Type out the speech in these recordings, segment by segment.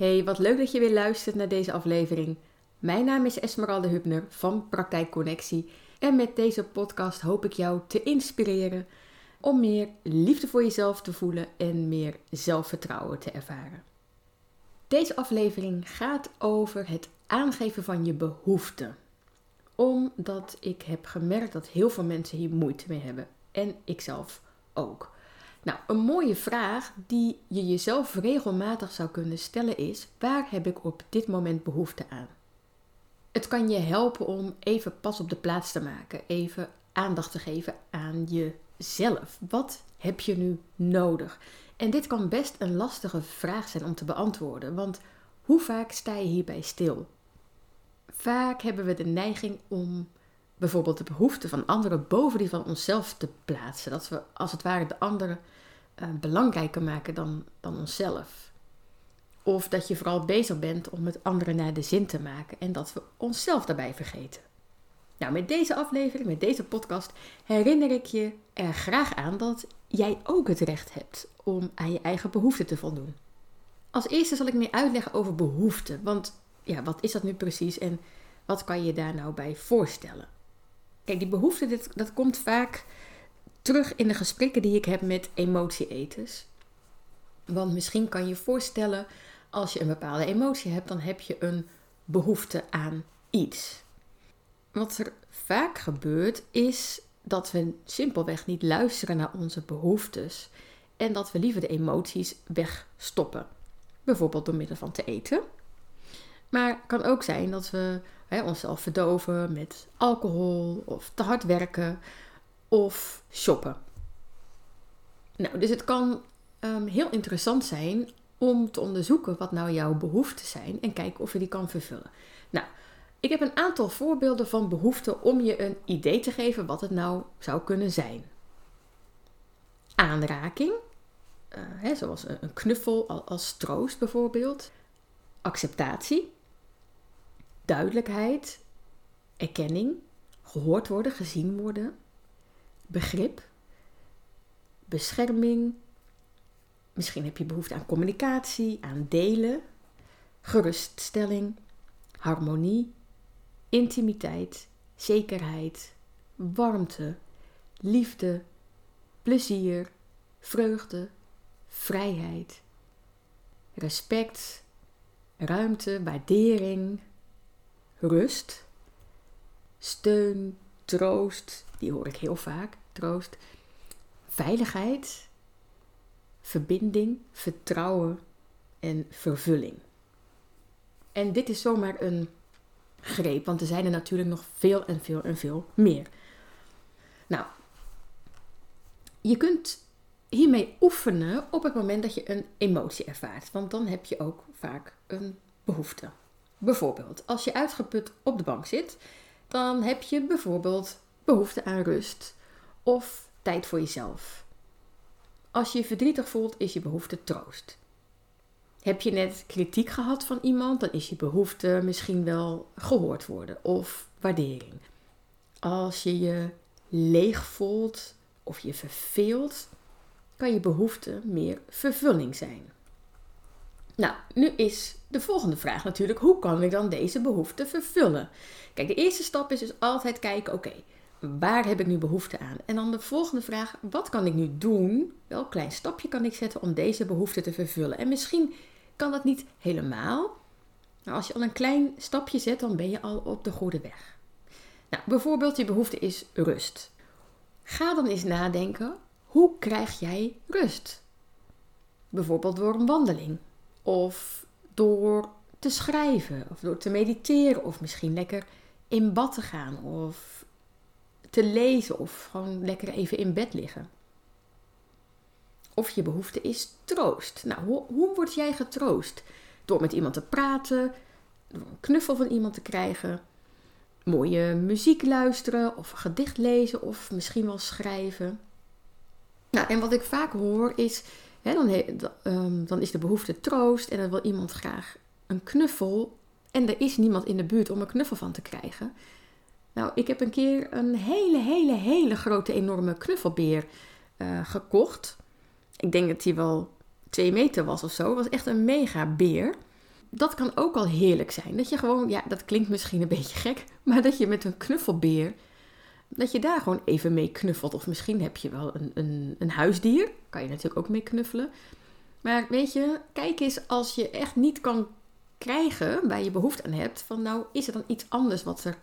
Hey, wat leuk dat je weer luistert naar deze aflevering. Mijn naam is Esmeralda Hubner van Praktijk Connectie en met deze podcast hoop ik jou te inspireren om meer liefde voor jezelf te voelen en meer zelfvertrouwen te ervaren. Deze aflevering gaat over het aangeven van je behoeften. Omdat ik heb gemerkt dat heel veel mensen hier moeite mee hebben en ikzelf ook. Nou, een mooie vraag die je jezelf regelmatig zou kunnen stellen is: waar heb ik op dit moment behoefte aan? Het kan je helpen om even pas op de plaats te maken, even aandacht te geven aan jezelf. Wat heb je nu nodig? En dit kan best een lastige vraag zijn om te beantwoorden, want hoe vaak sta je hierbij stil? Vaak hebben we de neiging om bijvoorbeeld de behoeften van anderen boven die van onszelf te plaatsen. Dat we als het ware de anderen uh, belangrijker maken dan, dan onszelf. Of dat je vooral bezig bent om het anderen naar de zin te maken en dat we onszelf daarbij vergeten. Nou, met deze aflevering, met deze podcast, herinner ik je er graag aan dat jij ook het recht hebt om aan je eigen behoeften te voldoen. Als eerste zal ik meer uitleggen over behoeften. Want ja, wat is dat nu precies en wat kan je daar nou bij voorstellen? Kijk, die behoefte, dit, dat komt vaak terug in de gesprekken die ik heb met emotieeters. Want misschien kan je voorstellen, als je een bepaalde emotie hebt, dan heb je een behoefte aan iets. Wat er vaak gebeurt, is dat we simpelweg niet luisteren naar onze behoeftes en dat we liever de emoties wegstoppen. Bijvoorbeeld door middel van te eten. Maar het kan ook zijn dat we hè, onszelf verdoven met alcohol of te hard werken of shoppen. Nou, dus het kan um, heel interessant zijn om te onderzoeken wat nou jouw behoeften zijn en kijken of je die kan vervullen. Nou, ik heb een aantal voorbeelden van behoeften om je een idee te geven wat het nou zou kunnen zijn. Aanraking, uh, hè, zoals een knuffel als troost bijvoorbeeld. Acceptatie, duidelijkheid, erkenning, gehoord worden, gezien worden, begrip, bescherming. Misschien heb je behoefte aan communicatie, aan delen, geruststelling, harmonie, intimiteit, zekerheid, warmte, liefde, plezier, vreugde, vrijheid, respect, ruimte, waardering, rust, steun, troost, die hoor ik heel vaak, troost, veiligheid, verbinding, vertrouwen en vervulling. En dit is zomaar een greep, want er zijn er natuurlijk nog veel en veel en veel meer. Nou, je kunt hiermee oefenen op het moment dat je een emotie ervaart, want dan heb je ook vaak een behoefte. Bijvoorbeeld, als je uitgeput op de bank zit, dan heb je bijvoorbeeld behoefte aan rust of tijd voor jezelf. Als je je verdrietig voelt, is je behoefte troost. Heb je net kritiek gehad van iemand, dan is je behoefte misschien wel gehoord worden of waardering. Als je je leeg voelt of je verveelt, kan je behoefte meer vervulling zijn. Nou, nu is de volgende vraag natuurlijk: hoe kan ik dan deze behoefte vervullen? Kijk, de eerste stap is dus altijd kijken: oké, waar heb ik nu behoefte aan? En dan de volgende vraag: wat kan ik nu doen? Welk klein stapje kan ik zetten om deze behoefte te vervullen? En misschien kan dat niet helemaal. Maar als je al een klein stapje zet, dan ben je al op de goede weg. Nou, bijvoorbeeld, je behoefte is rust. Ga dan eens nadenken: hoe krijg jij rust? Bijvoorbeeld door een wandeling, of door te schrijven, of door te mediteren, of misschien lekker in bad te gaan, of te lezen, of gewoon lekker even in bed liggen. Of je behoefte is troost. Nou, hoe, hoe word jij getroost? Door met iemand te praten, door een knuffel van iemand te krijgen, mooie muziek luisteren, of een gedicht lezen, of misschien wel schrijven. Nou, en wat ik vaak hoor is, dan, um, dan is de behoefte troost en dan wil iemand graag een knuffel en er is niemand in de buurt om een knuffel van te krijgen. Nou, ik heb een keer een hele, hele, hele grote, enorme knuffelbeer uh, gekocht. Ik denk dat hij wel twee meter was of zo. Het was echt een mega beer. dat kan ook al heerlijk zijn. Dat je gewoon, ja, dat klinkt misschien een beetje gek, maar dat je met een knuffelbeer, dat je daar gewoon even mee knuffelt. Of misschien heb je wel een, een, een huisdier, kan je natuurlijk ook mee knuffelen. Maar weet je, kijk eens als je echt niet kan krijgen waar je behoefte aan hebt, van nou is er dan iets anders wat er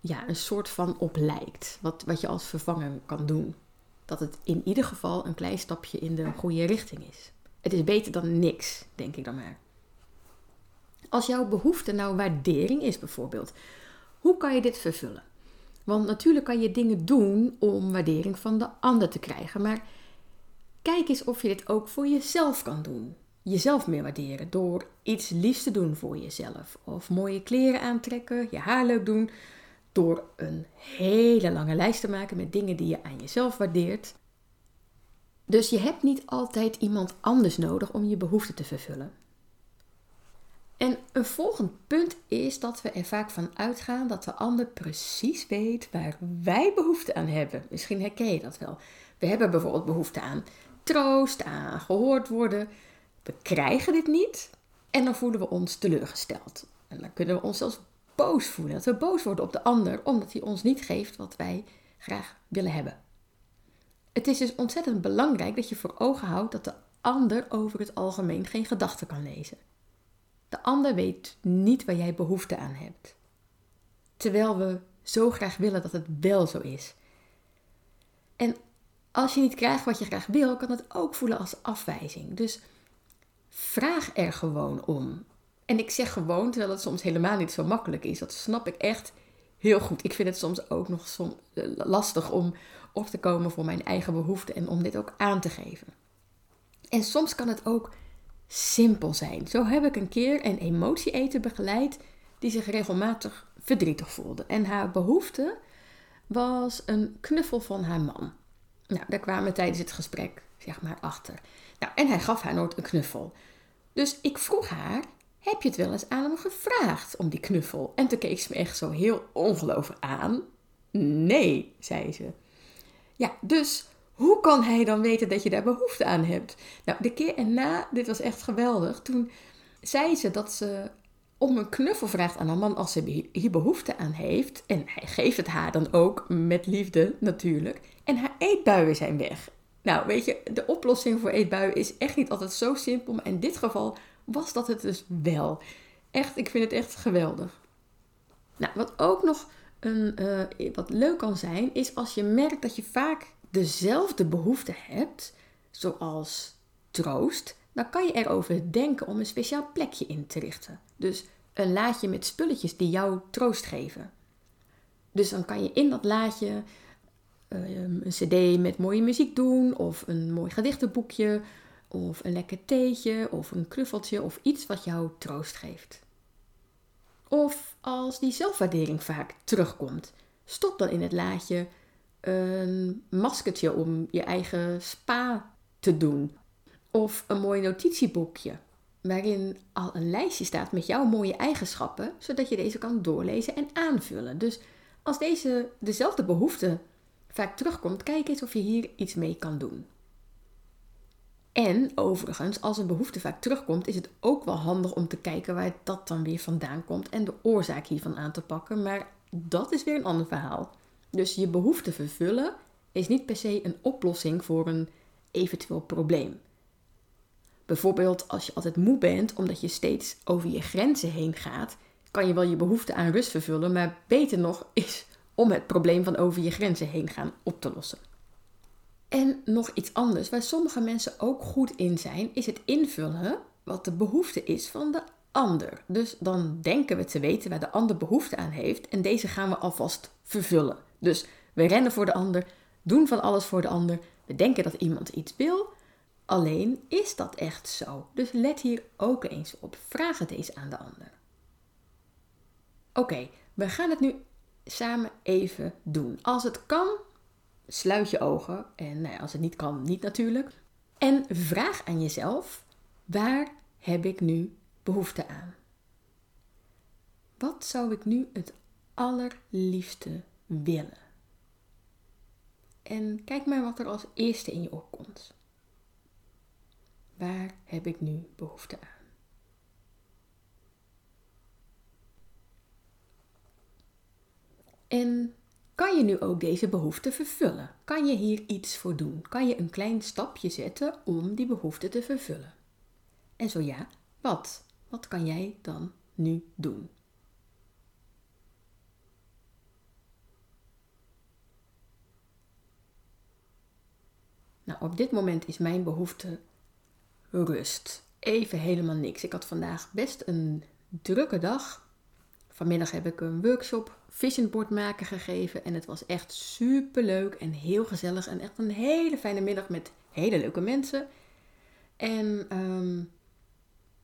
ja, een soort van op lijkt, wat, wat je als vervanger kan doen. Dat het in ieder geval een klein stapje in de goede richting is. Het is beter dan niks, denk ik dan maar. Als jouw behoefte nou waardering is bijvoorbeeld, hoe kan je dit vervullen? Want natuurlijk kan je dingen doen om waardering van de ander te krijgen, maar kijk eens of je dit ook voor jezelf kan doen. Jezelf meer waarderen door iets liefs te doen voor jezelf. Of mooie kleren aantrekken, je haar leuk doen. Door een hele lange lijst te maken met dingen die je aan jezelf waardeert. Dus je hebt niet altijd iemand anders nodig om je behoeften te vervullen. En een volgend punt is dat we er vaak van uitgaan dat de ander precies weet waar wij behoefte aan hebben. Misschien herken je dat wel. We hebben bijvoorbeeld behoefte aan troost, aan gehoord worden. We krijgen dit niet en dan voelen we ons teleurgesteld. En dan kunnen we ons zelfs boos voelen. Dat we boos worden op de ander omdat hij ons niet geeft wat wij graag willen hebben. Het is dus ontzettend belangrijk dat je voor ogen houdt dat de ander over het algemeen geen gedachten kan lezen. De ander weet niet waar jij behoefte aan hebt. Terwijl we zo graag willen dat het wel zo is. En als je niet krijgt wat je graag wil, kan het ook voelen als afwijzing. Dus vraag er gewoon om. En ik zeg gewoon, terwijl het soms helemaal niet zo makkelijk is. Dat snap ik echt heel goed. Ik vind het soms ook nog som, lastig om op te komen voor mijn eigen behoeften en om dit ook aan te geven. En soms kan het ook simpel zijn. Zo heb ik een keer een emotieeter begeleid die zich regelmatig verdrietig voelde. En haar behoefte was een knuffel van haar man. Nou, daar kwamen we tijdens het gesprek zeg maar achter. Nou, en hij gaf haar nooit een knuffel. Dus ik vroeg haar, heb je het wel eens aan hem gevraagd om die knuffel? En toen keek ze me echt zo heel ongelooflijk aan. Nee, zei ze. Ja, dus hoe kan hij dan weten dat je daar behoefte aan hebt? Nou, de keer erna, dit was echt geweldig. Toen zei ze dat ze om een knuffel vraagt aan haar man als ze hier behoefte aan heeft. En hij geeft het haar dan ook met liefde natuurlijk. En haar eetbuien zijn weg. Nou, weet je, de oplossing voor eetbuien is echt niet altijd zo simpel. Maar in dit geval was dat het dus wel. Echt, ik vind het echt geweldig. Nou, wat ook nog een, uh, wat leuk kan zijn, is als je merkt dat je vaak dezelfde behoefte hebt, zoals troost, dan kan je erover denken om een speciaal plekje in te richten. Dus een laadje met spulletjes die jou troost geven. Dus dan kan je in dat laadje ehm, een cd met mooie muziek doen, of een mooi gedichtenboekje, of een lekker theetje, of een knuffeltje, of iets wat jou troost geeft. Of als die zelfwaardering vaak terugkomt, stop dan in het laadje een maskertje om je eigen spa te doen. Of een mooi notitieboekje waarin al een lijstje staat met jouw mooie eigenschappen, zodat je deze kan doorlezen en aanvullen. Dus als deze dezelfde behoefte vaak terugkomt, kijk eens of je hier iets mee kan doen. En overigens, als een behoefte vaak terugkomt, is het ook wel handig om te kijken waar dat dan weer vandaan komt en de oorzaak hiervan aan te pakken. Maar dat is weer een ander verhaal. Dus je behoefte vervullen is niet per se een oplossing voor een eventueel probleem. Bijvoorbeeld als je altijd moe bent omdat je steeds over je grenzen heen gaat, kan je wel je behoefte aan rust vervullen, maar beter nog is om het probleem van over je grenzen heen gaan op te lossen. En nog iets anders waar sommige mensen ook goed in zijn, is het invullen wat de behoefte is van de ander. Dus dan denken we te weten waar de ander behoefte aan heeft en deze gaan we alvast vervullen. Dus we rennen voor de ander, doen van alles voor de ander. We denken dat iemand iets wil. Alleen is dat echt zo. Dus let hier ook eens op. Vraag het eens aan de ander. Oké, we gaan het nu samen even doen. Als het kan, sluit je ogen. En nou ja, als het niet kan, niet natuurlijk. En vraag aan jezelf: waar heb ik nu behoefte aan? Wat zou ik nu het allerliefste willen. En kijk maar wat er als eerste in je opkomt. Waar heb ik nu behoefte aan? En kan je nu ook deze behoefte vervullen? Kan je hier iets voor doen? Kan je een klein stapje zetten om die behoefte te vervullen? En zo ja, wat? Wat kan jij dan nu doen? Nou, op dit moment is mijn behoefte rust. Even helemaal niks. Ik had vandaag best een drukke dag. Vanmiddag heb ik een workshop vision board maken gegeven. En het was echt super leuk en heel gezellig. En echt een hele fijne middag met hele leuke mensen. En ehm,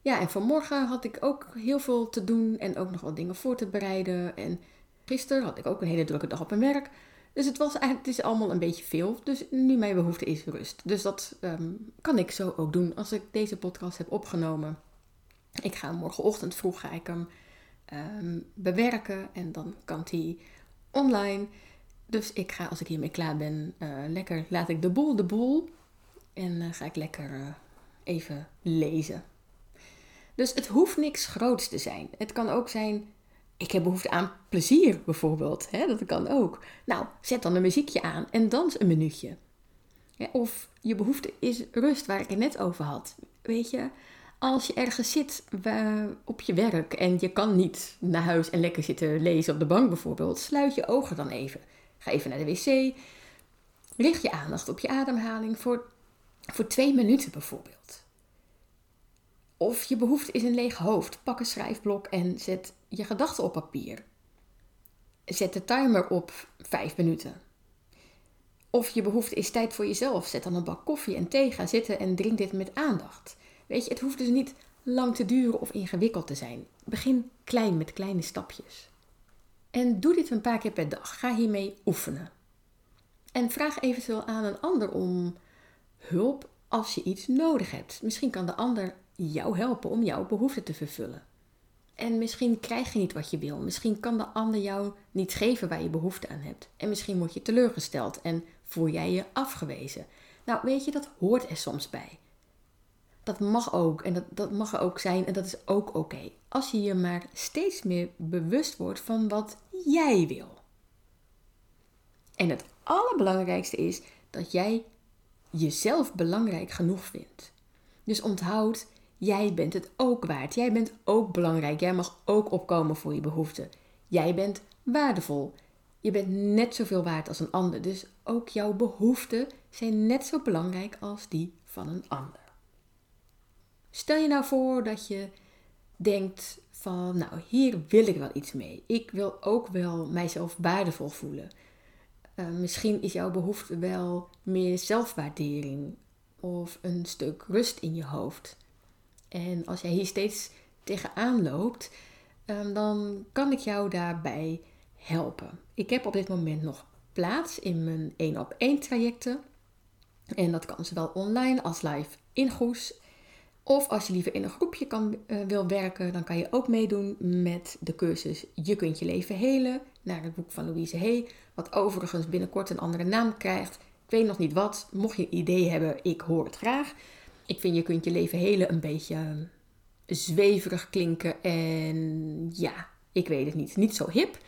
ja, en vanmorgen had ik ook heel veel te doen en ook nog wat dingen voor te bereiden. En gisteren had ik ook een hele drukke dag op mijn werk. Dus het, was het is allemaal een beetje veel. Dus nu mijn behoefte is rust. Dus dat ehm, kan ik zo ook doen als ik deze podcast heb opgenomen. Ik ga morgenochtend vroeg ga ik hem ehm, bewerken en dan kan hij online. Dus ik ga, als ik hiermee klaar ben, uh, lekker laat ik de boel de boel. En uh, ga ik lekker uh, even lezen. Dus het hoeft niks groots te zijn. Het kan ook zijn ik heb behoefte aan plezier bijvoorbeeld. Hè? Dat kan ook. Nou, zet dan een muziekje aan en dans een minuutje. of je behoefte is rust, waar ik het net over had. Weet je, als je ergens zit op je werk en je kan niet naar huis en lekker zitten lezen op de bank bijvoorbeeld, sluit je ogen dan even. Ga even naar de wc. Richt je aandacht op je ademhaling voor, voor twee minuten bijvoorbeeld. Of je behoefte is een leeg hoofd. Pak een schrijfblok en zet je gedachten op papier. Zet de timer op 5 minuten. Of je behoefte is tijd voor jezelf. Zet dan een bak koffie en thee. Ga zitten en drink dit met aandacht. Weet je, het hoeft dus niet lang te duren of ingewikkeld te zijn. Begin klein met kleine stapjes. En doe dit een paar keer per dag. Ga hiermee oefenen. En vraag eventueel aan een ander om hulp als je iets nodig hebt. Misschien kan de ander jou helpen om jouw behoefte te vervullen. En misschien krijg je niet wat je wil. Misschien kan de ander jou niet geven waar je behoefte aan hebt. En misschien word je teleurgesteld en voel jij je afgewezen. Nou, weet je, dat hoort er soms bij. Dat mag ook en dat, dat mag er ook zijn en dat is ook oké. Als je je maar steeds meer bewust wordt van wat jij wil. En het allerbelangrijkste is dat jij jezelf belangrijk genoeg vindt. Dus onthoud, Jij bent het ook waard. Jij bent ook belangrijk. Jij mag ook opkomen voor je behoeften. Jij bent waardevol. Je bent net zoveel waard als een ander. Dus ook jouw behoeften zijn net zo belangrijk als die van een ander. Stel je nou voor dat je denkt van, nou, hier wil ik wel iets mee. Ik wil ook wel mijzelf waardevol voelen. Uh, misschien is jouw behoefte wel meer zelfwaardering of een stuk rust in je hoofd. En als jij hier steeds tegenaan loopt, ehm, dan kan ik jou daarbij helpen. Ik heb op dit moment nog plaats in mijn 1 op 1 trajecten. En dat kan zowel online als live in Goes. Of als je liever in een groepje kan, uh, wil werken, dan kan je ook meedoen met de cursus Je kunt je leven helen. Naar het boek van Louise Hay. Wat overigens binnenkort een andere naam krijgt. Ik weet nog niet wat. Mocht je een idee hebben, ik hoor het graag. Ik vind je kunt je leven helen een beetje ehm, zweverig klinken. En ja, ik weet het niet. Niet zo hip.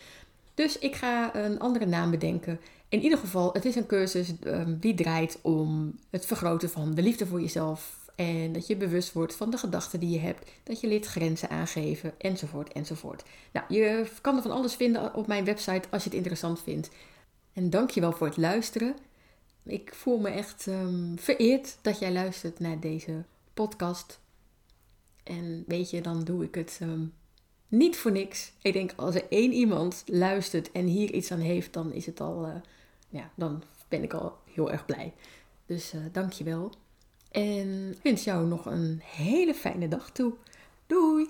Dus ik ga een andere naam bedenken. In ieder geval, het is een cursus um, die draait om het vergroten van de liefde voor jezelf. En dat je bewust wordt van de gedachten die je hebt. Dat je leert grenzen aangeven, enzovoort, enzovoort. Nou, je kan er van alles vinden op mijn website als je het interessant vindt. En dankjewel voor het luisteren. Ik voel me echt um, vereerd dat jij luistert naar deze podcast. En weet je, dan doe ik het um, niet voor niks. Ik denk, als er één iemand luistert en hier iets aan heeft, dan is het al, uh, ja, dan ben ik al heel erg blij. Dus uh, dank je wel. En ik wens jou nog een hele fijne dag toe. Doei!